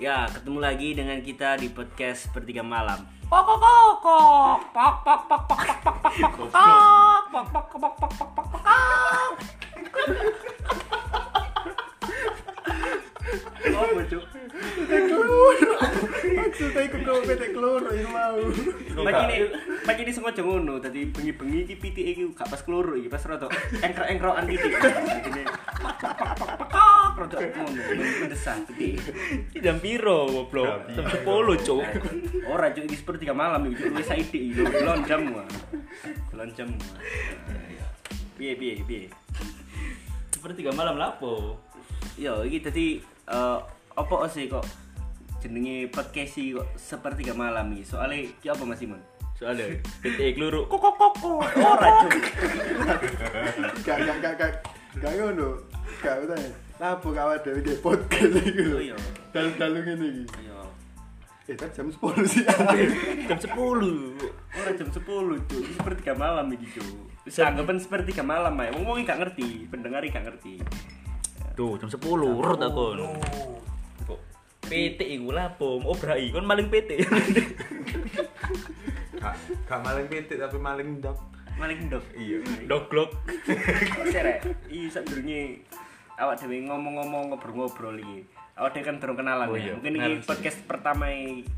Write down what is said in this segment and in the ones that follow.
Ya, ketemu lagi dengan kita di podcast Sepertiga Malam. Kok kok kok pak pak pak pak pak pak pak pak pak pak pak pak pak pak pak pak Oh, bocok. Maksudnya ikut kau petek keloro yang mau. Pagi ini, pagi ini sengaja ngono. Tadi bengi-bengi pitik iki gak pas keloro pas rada engkrok-engkrokan pitik. Rada ngono, mendesak pitik. jam piro goblok jam sepuluh cuk Ora cuk iki sepertiga malam iki wis saiki iki belum jam gua. Belum jam. Piye piye piye. sepertiga malam lapo Yo, iki tadi eh apa sih kok jenenge podcast iki kok sepertiga malam iki. Soalnya ki apa Mas Simon? soalnya PT keluru kok kok kok kok Ora cuk. Gak gak gak gak gak ngono. Gak betul. Lapo kawan dewe ke podcast iki Oh lho. iya. Dalu-dalu ngene iki. Ayo. Eh kan jam 10 sih. jam sepuluh Ora jam 10 cuk. Iki sepertiga malam iki cuk. Bisa anggapan sepertiga malam ae. Wong wong gak ngerti, pendengar gak ngerti. tuh jam sepuluh urut aku kok PT iku lapo obrai kon maling PT Gak, gak maling pitik tapi maling ndok. Maling dok. Iya. doglok Serek. Iki sadurunge awak dhewe ngomong-ngomong ngobrol-ngobrol iki. Awak dhewe kan durung kenalan Oh ya. iya, Mungkin sih. podcast pertama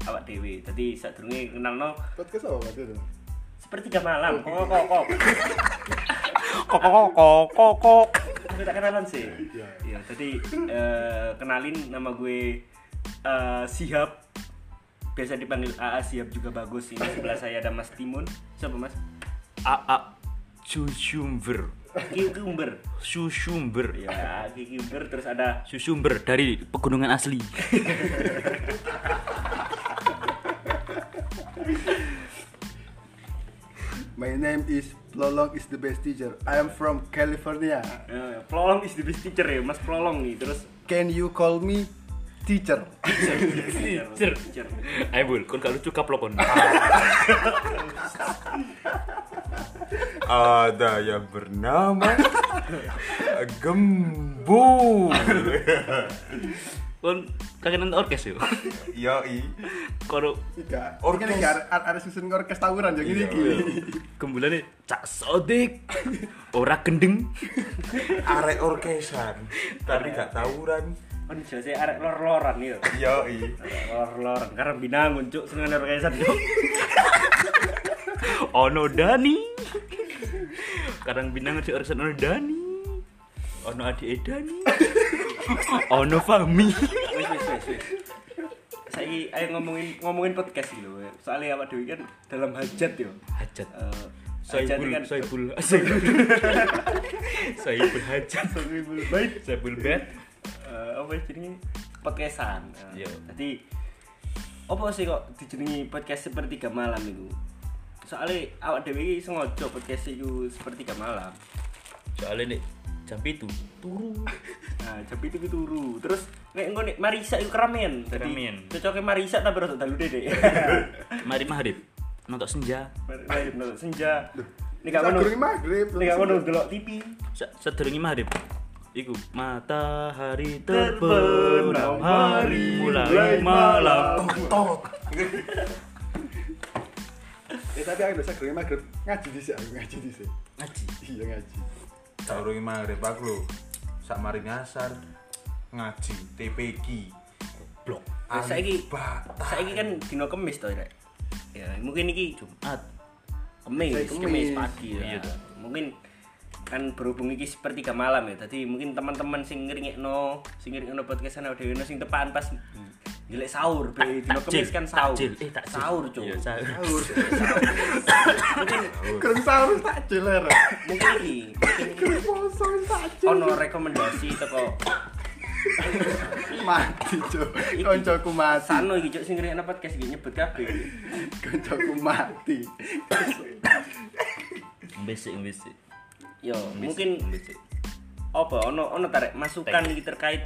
awak dhewe. Dadi sadurunge kenalno Podcast apa itu? sepertiga malam. Kok kok kok. kok kok kok kok kok Aku tak kenalan sih. Iya. Iya, tadi eh, kenalin nama gue eh, Sihab. Biasa dipanggil AA Sihab juga bagus. Ini sebelah saya ada Mas Timun. Siapa Mas? AA Susumber Kikumber. Susumber Ya, Kikumber terus ada Susumber dari pegunungan asli My name is Lolong is the best teacher. I am from California. eh, Plolong is the best teacher ya, Mas Plolong nih. Terus Can you call me teacher? Teacher. Teacher. Ayo bul, kon gak lucu kaplok kon Ada yang bernama Gembul. Kon kagak nonton orkes yo Yoi. Kono Iya. Orkes. Orkes. Ada, ada susun orkes tawuran yang ini. Iya. gembulane cak sodik ora gendeng Arek orkesan. Tapi gak tawuran. Kan jelasnya arek lor-loran ya. Yoi. Arek Lor-loran karena binangun cuk seneng orkesan cuk. Ono Dani kadang binang si orkesan ono Dani ono adik Dani ono Fami Wis wis wis wis. Saiki ayo ngomongin ngomongin podcast lho. Soalnya awak dhewe kan dalam hajat yo. hajat Eh, hajat Saibul kan Saibul Saibul Saibul hajat Saibul Bait. Saibul bed Eh, apa jenenge podcastan. Eh, Iya. Jadi apa sih kok dijenengi podcast sepertiga malam itu? soalnya awak dewi sengaja podcast itu seperti ke malam. Soalnya nih jam itu turu. Nah jam itu turu. Terus nih engko nih Marisa itu keramen keramen cocoknya Marisa tapi rasa dalu deh mari maghrib nonton senja. Mari nonton senja. Nih kamu nonton maghrib nih kamu nonton TV sedurungi maghrib. Iku matahari terbenam hari mulai malam. Oh, Eh tapi aku bisa kurang maghrib. Ngaji di sini, ngaji di sini. ngaji Iya ngaji. Saurungi maghrib aku lho. Sak mari ngasar ngaji TPG. blok Nah, saiki kan dino Kamis to, Rek. Ya, mungkin iki Jumat Kemis, Saya Kemis. Kemis pagi Iya, ya. tuh. Mungkin kan berhubung iki sepertiga malam ya. Tadi mungkin teman-teman sing ngeringekno, sing ngeringekno podcast ana dhewe sing tepan pas jelek sahur, be dino Kemis kan sahur. takjil, eh, takjil. Sahur, Cuk. Iya, sahur. Sahur. Mungkin Kurang sahur tak jeler. mungkin iki Poso tak ono rekomendasi teko mati cuk. Koncoku mati. Sano iki Cuk sing ngeringekno podcast iki nyebut kabeh. Koncoku mati. Besik besik. Yo, mungkin apa ono ono tarik masukan iki terkait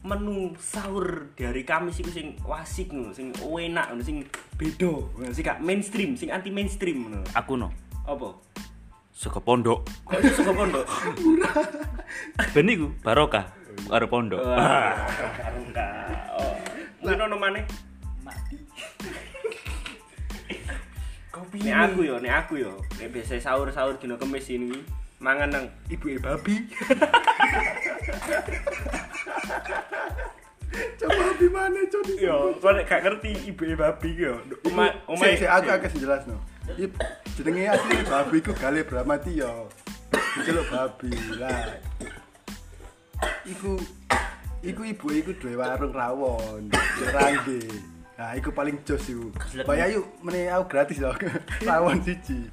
menu sahur dari Kamis iku sing wasik ngono, sing enak ngono, sing beda, ngono, sing gak mainstream, sing anti mainstream ngono. Aku no. Apa? Saka pondok. Kok iso saka pondok? Ben iku barokah karo pondok. Ka. Oh. Mungkin ono maneh. Kopi Nek aku yo, nek aku yo, nek biasa sahur-sahur dina Kamis ini mangan nang ibu babi. Coba di mana coba Yo, nek gak ngerti ibu babi ki yo. Oma oma Oma, si, si, aku aku jelas no. Iki jenenge asli babi iku Gale Bramatio. Diceluk babi lah. Iku iku ibu iku duwe warung rawon, Rangge. Nah, iku paling jos iku. Bayar yuk, meneh aku gratis loh. rawon siji.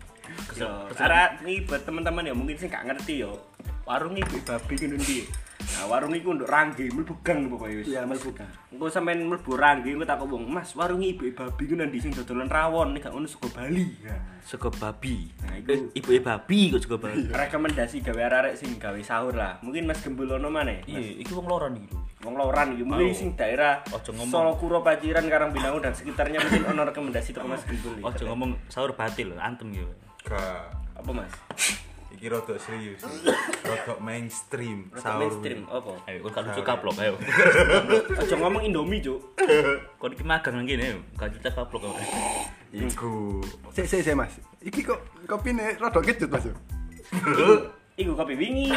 Yo, cara ini buat teman-teman ya mungkin sih gak ngerti yo. Warung ibu babi ki ndi. Nah, warung iku nduk rangge mlebu gang pokoke wis. Iya, mlebu kan. Engko sampean mlebu rangge engko tak wong, "Mas, warung ibu babi ku ndi sing dodolan rawon nek gak ngono sego Bali." Nah, Sego babi. Nah, iku- Eh, ibu babi kok sego babi. rekomendasi gawe arek sing gawe sahur lah. Mungkin Mas Gembul ono maneh. Iya, iki wong iki lho. Wong Loran iki mungkin Oh. sing daerah Ojo ngomong. Solo Kuro Paciran Karangbinangun dan sekitarnya mungkin ono rekomendasi teko Mas Gembul. Ojo ngomong sahur batil, antem yo. Gak. apa Mas? Iki rodok serius. Rodok mainstream. Rada sahur. mainstream apa? Ayo, kon kan lucu kaplok ayo. Ojo ngomong Indomie, Cuk. Kon iki magang nang kene, kan lucu kaplok. ayo. Iku. Sik sik sik Mas. Iki kok kopine rada kecut Mas. Iku kopi wingi.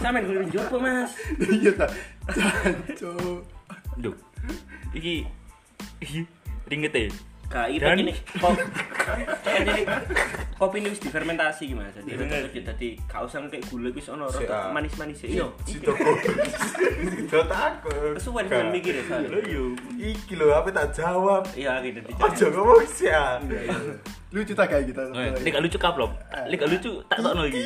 Sampeyan kudu njopo, Mas. Iya ta. Jancuk. Duh. Iki iki ringet e. Iki Dan- ini kok jadi kopi ini wis difermentasi Mas. Jadi kecut dadi gak usah kayak gula wis ono rada manis-manis Iya. Sido Sido takut. Gak. kan mikir ya Lho soalnya. yo. Iki lho apa tak jawab. Iya, gitu. Ojo ngomong sih ya. Lucu tak kayak gitu. Nek gak lucu kaplok. Nek gak lucu tak tokno iki.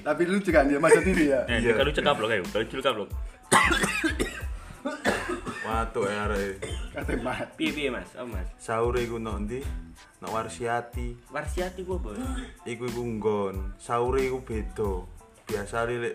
Tapi lucu kan dia masa diri ya. Eh, nek gak lucu kaplok ayo, gak lucu kaplok. Watuk ya arek. Kata. Piye piye, Mas? Oh, Mas. Sahure iku nok ndi? Nok Warsiati. Warsiati ku apa? Iku iku nggon. Sahure iku beda. Biasa lek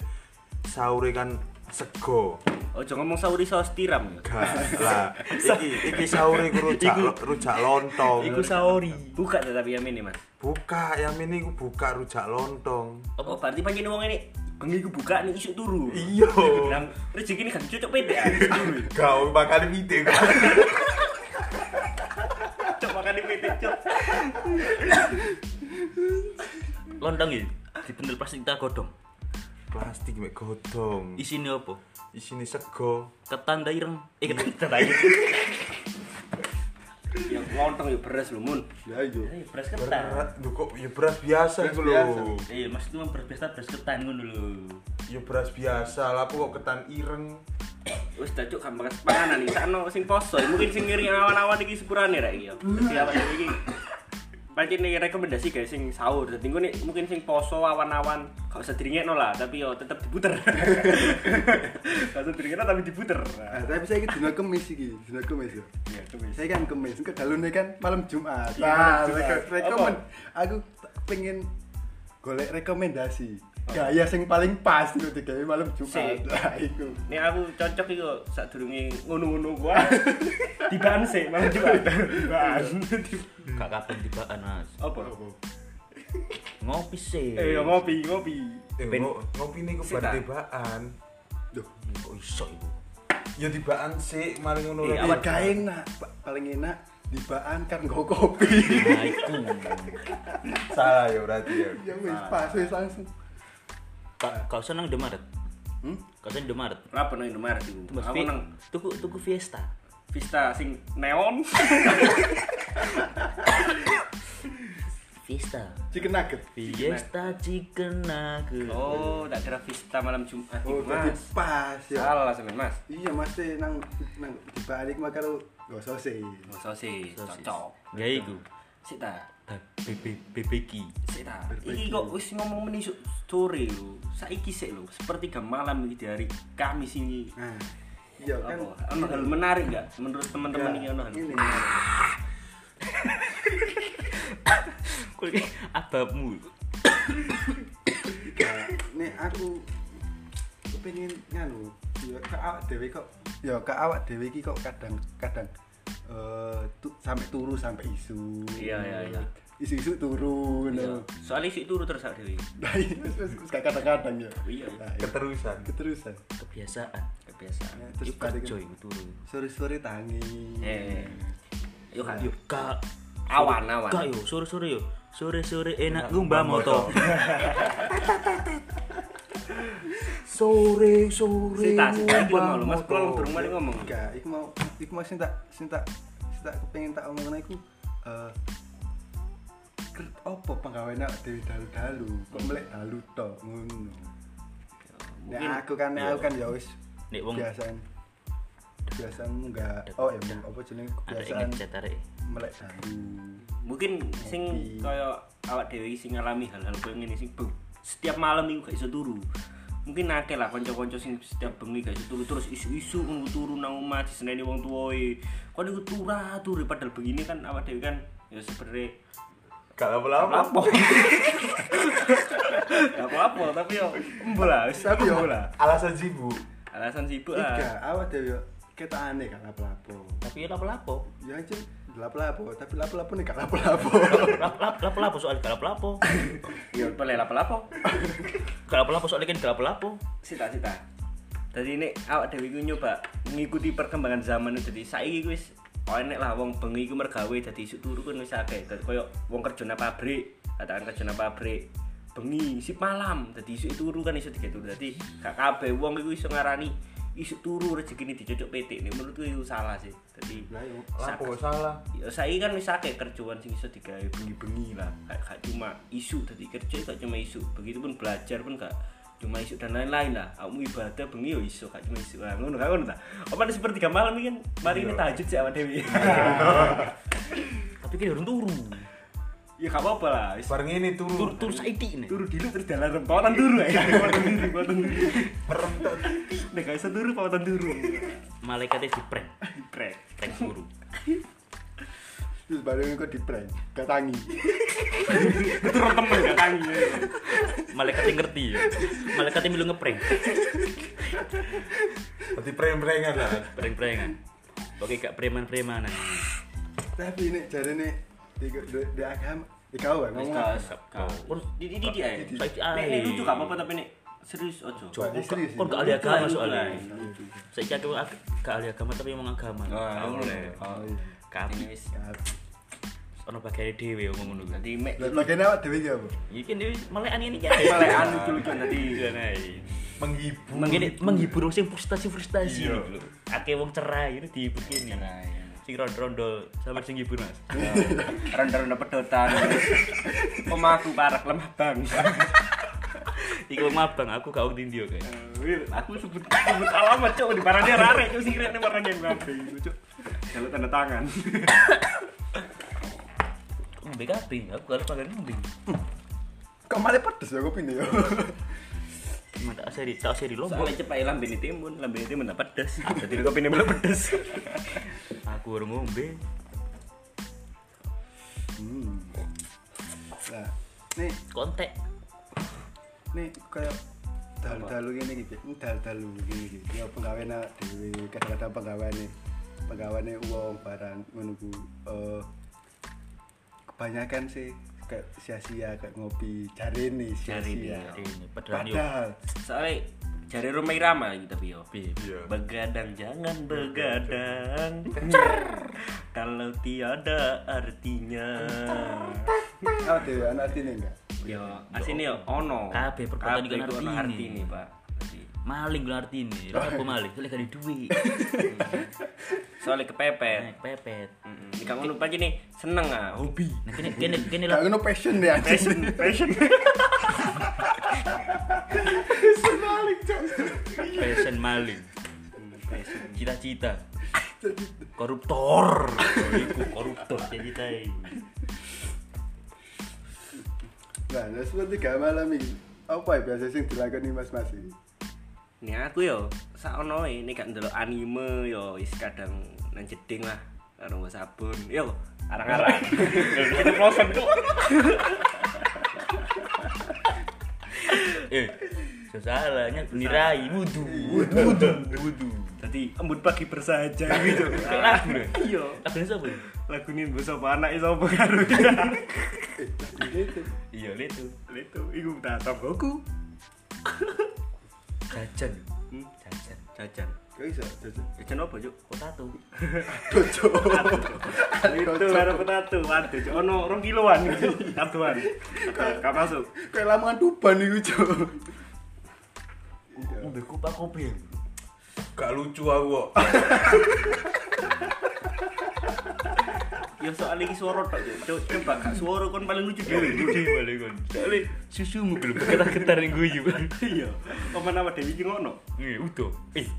sahure kan sego. Ojo ngomong sauri saus tiram. Gak lah. Iki iki sahure iku rujak rujak lontong. Iku saori. Buka tetapi yang ini, Mas. buka yang ini iku buka rujak lontong. Apa berarti pancen wong ini bengi ku buka nih isuk turu. Iya. Nang rezeki ini kan cocok pede. Kau bakal video kan. Cocok makan di pede cok. Lontong iki dibendel plastik tak godhong. Plastik mek godong. Isine apa? Isine sego. Ketan ta ireng. Eh ketan ta ireng. Yang lontong ya beras lho mun. Ya iya. Eh, beras ketan. Duh, kok ya beras biasa iku biasa. lho. Maksudku mah beras biasa beras ketan ngono lho. Ya beras biasa, lah kok ketan ireng. Wis tak cuk gampang panganan iki sakno sing poso. Mungkin sing ngiring awan-awan iki sepurane rek iki. ya. Awan iki Pancen nih rekomendasi guys sing sahur. Dadi engko nek mungkin sing poso awan-awan gak usah diringekno lah, tapi yo tetep diputer. Gak usah diringekno tapi diputer. Ah, tapi saya iki dina kemis iki, dina kemis ya. Iya, kemis. Saya kan kemis, ke dalune kan malam Jumat. Nah, malam Jumat. reko- rekomen aku pengen golek rekomendasi. Gaya sing paling pas itu digawe malam Jumat. Nah, iku. Nek aku cocok iku sadurunge ngono-ngono gua. Dibaan sih, malah Jumat. Dibaan. Gak kapan tibaan, Mas. Apa? Ngopi sih. Eh, yo ngopi, ngopi. Eh, Ben- ngo- ngopi niku bar tibaan. Duh, Kok iso iku? Ya tibaan sih, maling ngono Eh, lho. awak- gak enak, paling enak dibaan kan nggo kopi. Nah, iku. Salah ya berarti ya. ya wis pas wis langsung. Kak, kau senang Indomaret? Hmm? Kau senang Indomaret? Apa nang Indomaret iku? Mas Aku nang tuku tuku Fiesta. Vista sing neon. Fiesta. Chicken nugget. Fiesta chicken nugget. Oh, tak kira Vista malam Jumat Oh, jadi pas ya. Salah sampean, Mas. Iya, Mas teh nang nang dibalik mah karo nggo sosis. Oh, sosis, cocok. Ya iku. Sik ta. BB BBQ. Sik ta. Iki kok wis ngomong meni sore lho. Saiki sik lho, sepertiga malam iki di hari Kamis ini. Nah, iya kan. Ono hal menarik enggak menurut teman-teman ini ono hal? Iki ababmu? Nah, nek aku pengen nganu ya ke awak dhewe kok ya ke awak dhewe iki kok kadang kadang eh tu, sampai turu sampai isu Iya, iya, iya. isu-isu turu Iya. Soalnya sik turu terus sak dhewe. nah iya kadang-kadang ya Iya. Nah, iya. Keterusan. keterusan Kebiasaan. biasa. Ya, terus kerja turu. sore-sore tangi Eh. Yuk. Yuk kak Awan awan. Kak yo sore-sore yo. Sore-sore enak ngumbah moto. Sore sore. Sita, sita, iki ngumbah mau lu, Mas, pulang durung balik ngomong. enggak iku mau iku mau sing tak sing tak sing tak kepengin tak omongna iku eh ker- opo penggawean awak dhewe dalu-dalu kok melek dalu tok ngono Mungkin Nek aku kan iya. aku kan ya wis Nek wong kebiasaan kebiasaan enggak oh ya apa jenenge kebiasaan melek dalu mungkin sing kaya awak dhewe sing ngalami hal-hal koyo ngene sing setiap malam iku gak iso turu. Mungkin akeh lah kanca-kanca sing setiap bengi gak iso turu terus isu-isu ngono turu nang omah diseneni wong tuwae. Kok niku turah turu padahal begini kan awak dhewe kan ya sebenarnya Gak apa-apa. apa Gak apa-apa tapi yo embo lah wis Tapi yo- lah. Alasan sibuk. Alasan sibuk lah. Enggak, awak dhewe ketok aneh kan lapo-lapo. Tapi ya lapo-lapo. Ya anjir lapo-lapo, tapi lapo-lapo nih gak lapo-lapo. Lap- Lapo-lapo soal gak lapo-lapo. Ya boleh lapo-lapo. Gak lapo-lapo soalnya kan lapo-lapo. Sita sita. Jadi ini awak dewi ku nyoba ngikuti perkembangan zaman jadi saiki ku wis oh enek lah wong bengi ku mergawe dadi isuk turu kan wis akeh. Dadi koyo wong kerja nang pabrik, katakan kerja nang pabrik. Bengi sip malam dadi isuk turu kan iso digawe turu. Dadi gak kabeh wong iku iso ngarani isuk turu rezekine dicocok PT. Nek menurutku itu salah sih. Lah yo Lapo salah. ya saiki kan wis akeh kerjaan sing iso digawe bengi-bengi lah gak cuma isu dadi kerja gak cuma isu begitupun belajar pun gak cuma isu dan lain-lain lah kamu ibadah bengi yo isu gak cuma isu lah ngono gak ngono ta apa di sepertiga malam ini kan mari ini tahajud sih awak dewi Tapi kan urung turu. Ya gak apa-apa lah. Bareng ini Turu turu. turu saiki nih. turu dulu terus jalan rempotan turu ya pautan duru pautan duru nek gak iso turu pautan duru Malaikatnya di prank. prek Prank guru. terus baru kok di prank, gak tangi. turun temen gak tangi ya. Malaikatnya ngerti ya. Malaikatnya milu ngeprank. Berarti prem-preman lah. Prank-prankan. Oke gak preman-premanan. Tapi ini jare nih di, di, di di kau ya ngomong. apa? gak di di di di ae nek nek lucu gak apa-apa tapi nek serius ojo serius. Kon gak ahli agama soalnya. Saya aku ag- gak ahli agama tapi emang agama. Ah, Gak boleh. Oh, iya. Kapi. Wis Ono bagian dhewe ngomong ngono kan. Nanti mek Lah bagian awak dhewe iki apa? Iki kan dhewe melekan ini kan. melekan lucu-lucu nanti. Iya nah. Menghibur. Mengene menghibur wong sing frustasi-frustasi Iya. lho. Akeh wong cerai ini dihibur kene. Sing rondo-rondo sampe sing hibur Mas. Ronda-ronda pedotan. Omahku parek lemah bang. Iku mabang aku gak tindio kae. Wil, aku sebut sebut alamat cok di parane rare cok sing marane kabeh iku cok. Jaluk tanda tangan. Ngombe kabeh, aku harus makan ngombe. Kok malah pedes ya kopi ya. Emang tak seri, tak seri lombok. Soalnya cepat lambene timun, lambene timun tak pedes. Dadi kopi ini malah pedes. Aku urung ngombe. Hmm. Nah, nih Kontek. nih kayak dalu-dalu gini gitu. Ini dalu-dalu gini gitu. Ya penggawean awak dhewe, kadang-kadang penggaweane penggaweane uang barang ngono ku eh kebanyakan sih kayak sia-sia kayak ngopi cari nih sia-sia. Ini padahal yo. Padahal Soalnya jari rumah irama gitu tapi yo. Iya. Begadang jangan begadang Kalau tiada artinya awak dhewe ana artine enggak? Yo, asine yo ono. Iku iku ono artine. artine, Pak. Maling lho artine. Lha apa maling? Soalnya gak ada duit. Soalnya kepepet. Naik pepet. Heeh. Nek ngono pagi nih seneng ah, hobi. Nah kene kene kene Gak lah. ngono passion ya. Passion, passion. Passion maling. passion. Cita-cita. Koruptor. Iku koruptor cita-cita. Nah, nah seperti gak malam ini. Apa ya biasa sing dilakoni Mas-mas iki? Nih aku yo saono e nek gak ndelok anime yo wis kadang nang jeding lah karo sabun. Yo, arang-arang. Itu proses kok. Eh, sesalahnya benirai wudu. Wudu wudu wudu. Tadi embut pagi bersahaja gitu. Lagu deh. Iya. Lagunya siapa? ya? Lagu ini mbok sapa anak sapa karo. Gitu. Iya, itu. Itu iku tak tonggoku. Jajan. Hmm, Jajan. jajan. Kok iso jajan? Jajan apa, Cuk? Potato. Dojo. Itu baru potato. Waduh, Cuk. Ono 2 kiloan. Gak masuk. Kayak lamongan Tuban iku, Cuk. Ngombe kupak kopi. Gak lucu aku kok. Ya soal iki suara tok, Cuk. Cuk, coba gak suara kon paling lucu dhewe. Gede balik kon. Soale susumu belum getar-getar ning guyu. Iya. Apa Dewi iki ngono? Nggih, utuh. Eh,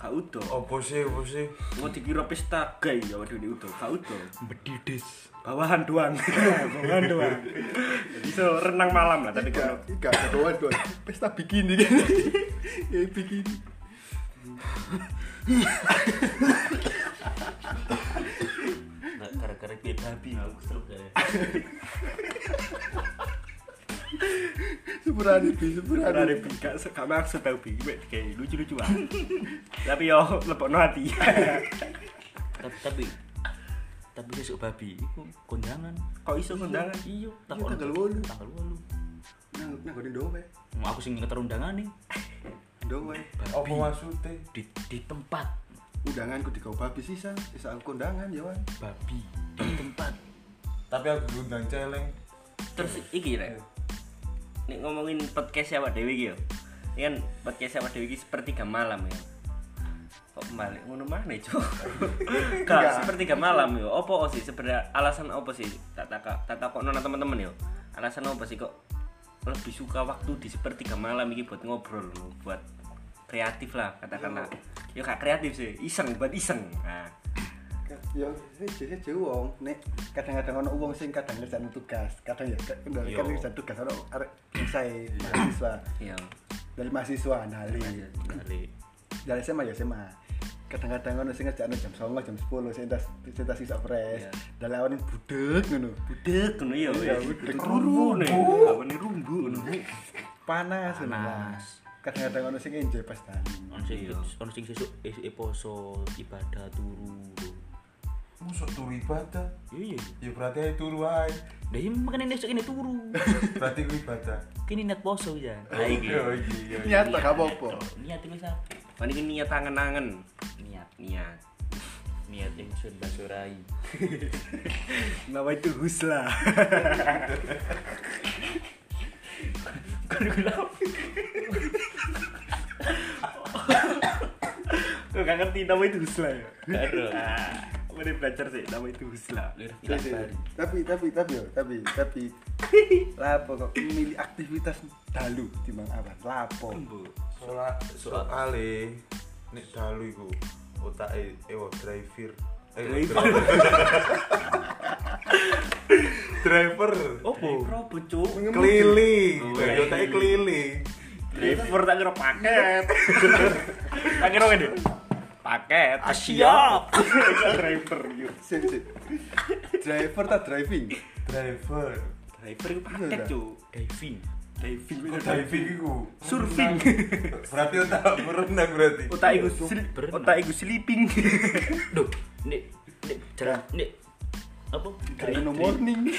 Gak utuh. Apa sih, apa sih? Mau dikira pesta gay ya waduh ini utuh. Gak utuh. bedides. Bawahan doang. Bawahan doang. Bisa renang malam lah tapi Ika, kalau ika doan doan. Pesta bikini kan. Ya bikini. Nggak gara-gara piye babi aku seru kayak. Sepurane bi, ada sepurane. bi gak gak maksud tau bi kayak lucu-lucu ah. Tapi yo lepokno hati. Tapi tapi tapi sesuk babi iku kondangan. Kok iso kondangan? Iya, Iya, tanggal wolu. Tanggal 8. Nang nang gone dowe. Mau aku sing ngeter undangan nih. Dowe. Apa maksudnya? Di di tempat Undanganku di kau babi sisa, sisa aku kondangan ya, Wan. babi di tempat. Tapi aku diundang celeng. Terus iki rek. Nek ngomongin podcast siapa Dewi iki yo. Ini kan podcast siapa Dewi iki sepertiga malam ya. Kok balik ngono mana cok? Enggak. Gak sepertiga malam yo. Apa sih sebenarnya alasan apa sih? Tak tak tak tak nona teman-teman yo. Alasan apa sih kok lebih suka waktu di sepertiga malam iki buat ngobrol loh, buat kreatif lah katakanlah. Yo gak kreatif sih, iseng buat iseng. Nah, Ya, jadi jauh wong, nek kadang-kadang ono wong sing kadang ngerjain tugas, kadang ya Yo. ngerjain tugas ono arek selesai mahasiswa iya. dari mahasiswa nali dari SMA ya SMA kadang-kadang ono sing ngerjain jam 09.00 jam 10 sing tas tas iso fresh dari awalnya budek ngono Budek ngono yo. Wis. budek. Turu nih. Rumbu ngono. panas Panas. Kadang-kadang ono sing enjoy pas tani Ono sing Iya. ono sing sesuk esuk poso ibadah turu. Musuk turu ibadah. Iya. Ya berarti ae turu ae. Lah iya makane esuk ini turu. Berarti ku ibadah. Kini niat poso ya. Oh iya. iya. nyata gak apa-apa Niat wis apik. Mana ini niat tangan-tangan. Niat Niat. niat yang sun basurai. Nama itu husla. Kan gula. Kau gak ngerti nama itu husla ya? Karo. Ah, Mari belajar sih nama itu husla. Ilang bari. tapi tapi tapi tapi tapi lapo kok milih aktivitas dalu timbang apa lapo Soal soale nek dalu iku otake ewo driver. Eh, Driver. driver. Opo? Probo cuk. Keliling. Oh, iya. Otake keliling. Driver tak kira paket. tak kira ngene. Paket. Ah, siap. Driver yuk. sip sip driver tak driving Driver. Driver itu paket Iya, cuk. Diving. Diving. Kok diving iku? Surfing. Berarti otak berenang berarti. Otak iku otak iku sleeping. Duh, nek nek jalan nek apa? kayak no morning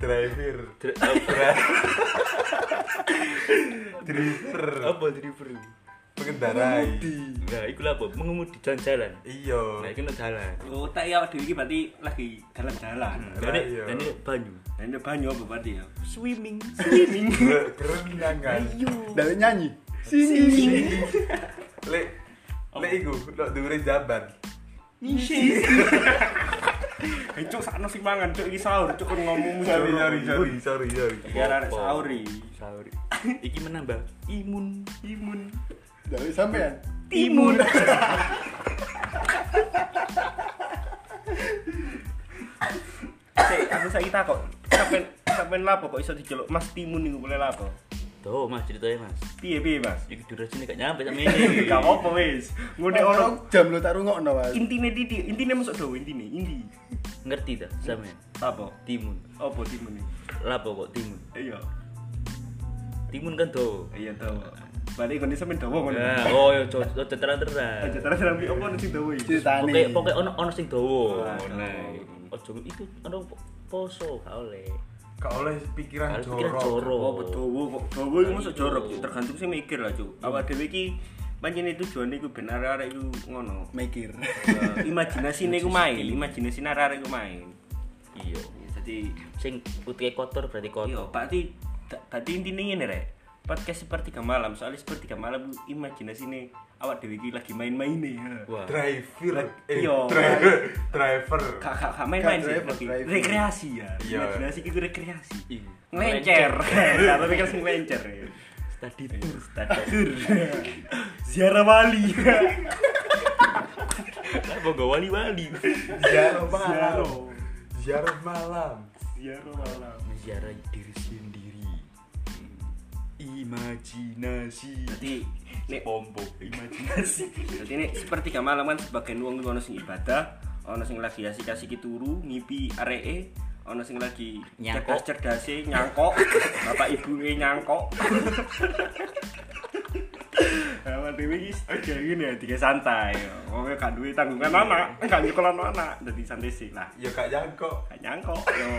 Driver. Apa? Driver. Apa driver? Pengendarai. Nah, iku lha apa? Mengemudi jalan-jalan. Iya. Nah, nek jalan. Otak ya dewe iki berarti lagi jalan-jalan. Dan ini iya. dan ini banyu. Dan ini banyu apa berarti ya? Swimming. Swimming. Berenang kan. dari nyanyi sing Lek lek iku lek dhuwure jaban. Nyisi. Eh cuk sakno sing mangan cuk iki sahur cuk kon ngomong Sorry sorry sorry sorry sorry. Ya arek sahur iki. Sahur. Iki menambah imun. Imun. dari sampean Timun. Sik, aku saiki takok. Sampeyan sampeyan lapo kok iso diceluk Mas Timun niku boleh lapo? Tuh, Mas, ceritanya, Mas. Piye piye Mas? Iki durasinya gak nyampe sama ini. Gak apa wis. Ngene ono orang jam lo tak rungokno mas intine titik, intine masuk dawa intine, inti. Ngerti tak sampean? Apa? Timun. Apa timun iki? Lapo kok timun? Iya. Timun kan tuh. Iya tahu. Balik kon sampeyan dawa ngono. Nah, oh ya cocok. Aja terus rambi apa ono sing dawa iki? ceritane Pokoke pokoke ono ono sing dawa. Nah, ojo itu ono po- poso gak oleh. Gak oleh pikiran Kalau pikiran jorok. jorok. Oh, betul. Kok dawa iku masuk jorok, tergantung sing mikir lah, Cuk. Awak dhewe iki pancen tujuane iku ben arek-arek iku ngono. mikir Eh, Imajinasine iku main, imajinasine arek-arek iku main. Iya. Jadi Sing putih kotor berarti Iya, kotor. berarti berarti intinya ini rek. Podcast sepertiga malam, soalnya sepertiga malam imajinasi nih awak dewi lagi main-main nih. ya. Wah. Driver, eh, Iya. driver, driver. Kak kak kak main-main sih, driver. rekreasi ya. Iya. Imajinasi itu rekreasi. Iya. Ngelencer. Tapi kan sing ngelencer. ya. Tadi Tadi tur. Ziarah wali. Apa gak wali-wali? Ziarah malam. Ziarah. Ziarah malam. Ziarah malam. Menziarah diri sendiri. Imajinasi. Jadi nek pompo imajinasi. Jadi ini sepertiga malam kan sebagian wong iku ono sing ibadah, ono sing lagi asik-asik turu, ngipi areke, ono sing lagi Nyangkok. cerdas-cerdase nyangkok, bapak ibu nyangkok. Awak dhewe iki kayak gini ya, tiga santai. Wong gak duwe tanggungan anak, gak nyekolah anak, dadi santai sih lah. Ya gak jangkok. Gak nyangkok yo.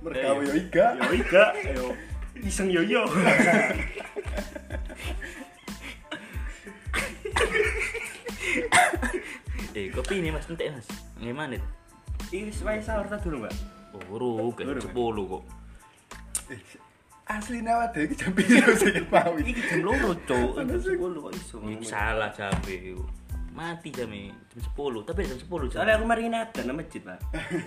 mergawe yo Eh, iga Yo iga, yo iseng yo yo. Eh, kopi ini Mas entek Mas. Gimana itu? Wis wae sahur ta dulu, Mbak? Oh, buru, kan Buru, 10 kok. asli awak dhewe iki jam mau iki Iki jam loro. Jam 10 kok iso. Ini salah jambe. Mati jamnya jam 10, tapi jam 10 jam. Soalnya aku mari adan nang masjid, Pak.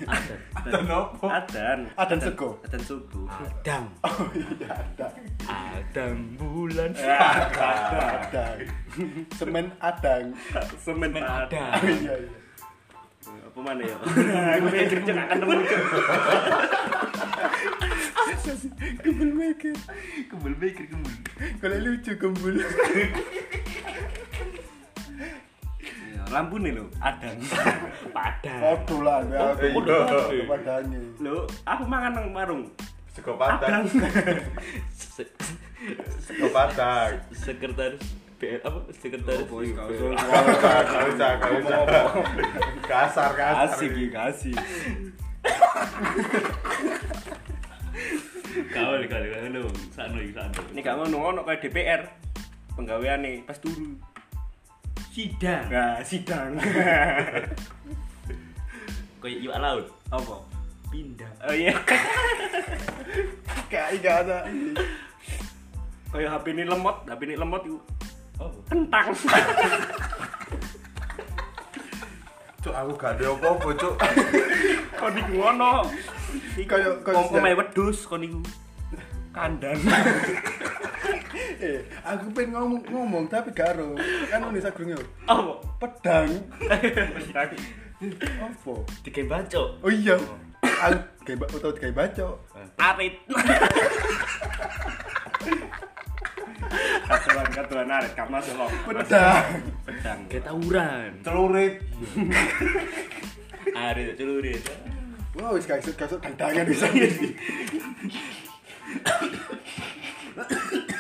ada. Dan apa? Adan. Adan sego? Adan subuh. Adang. oh iya ada Adang bulan. adang semen adang Semen Adang. oh iya iya Apa mana ya? Aku mikir cek akan nemu cek. kembul mikir Kembul mikir kembul. kalau lucu kembul Lampu nih lo, adan. Padang. foto lah ya Oh, foto iya. padanya Lo, aku makan nang warung. Sego Adan. padang. Se- Sego padang. sekretaris BL apa sekretaris Oh, bos, kau BL. suruh. Gak usah, gak usah. Kasar, kasar. Asik kasih. Kau nih kali kali lu sano iki sano. Ini gak mau ngono kayak DPR. Penggawean nih pas turu. Sidang. Nah, sidang. Kayak iwak laut. Apa? Pindah. Oh iya. kayak enggak ada Kayak HP ini lemot, HP ini lemot itu Oh. kentang. Cuk, aku gak ada apa-apa, cuk. Kau di ngono. Kompom siap. ae wedhus kon niku. Kandang. eh aku pengen ngomong ngomong tapi gak ero kan Indonesia gurung yo Apa? pedang Kandang. apa Dikai baco. oh iya aku kayak ba- tau kayak baca Arit. Katuan katuan arit gak masuk kok. pedang Pedang. Tawuran. Celurit. Are celurit. wow wis kasut kasut dandangan bisa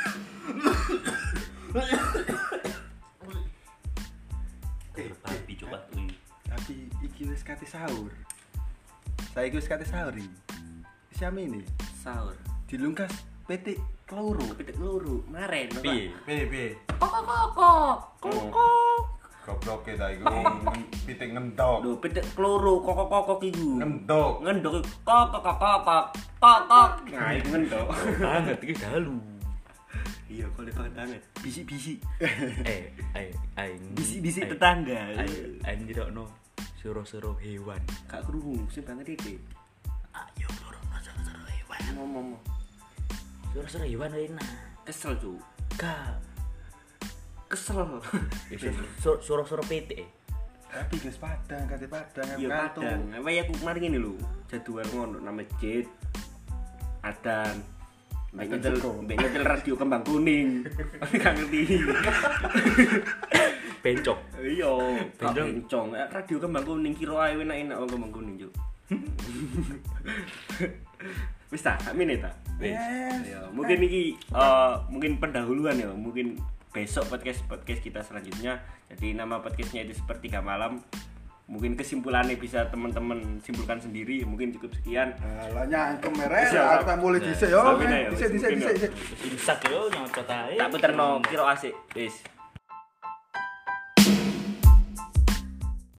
Babi coba tuh. tapi iki wis kate sahur saya iki wis kate sahur iki siapa ini Sahur. dilungkas PT keluru Pitik luru, maren. Piye? Piye, piye? Kok kok kok. Kok. Goblok kita iku pitik ngentok. Lho, pitik keluru kok kok kok iku. Ngentok. Ngendok kok kok kok kok kok kok kok. Nah, iku ngendok. Banget iki dalu. Iya, kalau banget banget. Bisi-bisi. Eh, ayo, ayo. Bisi-bisi ayo, tetangga. Ayo, ayo ndirokno suro-suro hewan. Kak kerungu sing banget iki. Ayo ndirokno suro-suro hewan. Ngomong. Suro-suro hewan enak. Kesel, Cuk. Gak. Kesel. Ya, sur- Suro-suro PT. eh. tapi guys padang kate padang Iya, kadang. Apa ya aku kemarin ini lho, jadwal ngono nama masjid. Adan. Mbak sego. mbak nyetel radio kembang kuning. Gak ngerti. Bencok. Iya, Bencong. bencong. Eh, Radio kembang kuning kira ae enak-enak wong kembang kuning, Cuk. Wis ta, mene ta? Wis. Yes. Ya, mungkin iki eh, mungkin pendahuluan ya, mungkin besok podcast podcast kita selanjutnya. Jadi nama podcastnya itu sepertiga malam. Mungkin kesimpulannya bisa teman-teman simpulkan sendiri mungkin cukup sekian Lah nyangkem mere, Siap. aku tak mulai dhisik yo. Ya, Dhisik dhisik dhisik. ya. dhisik. Imsak yo nyocot ae. tak puterno kira asik wis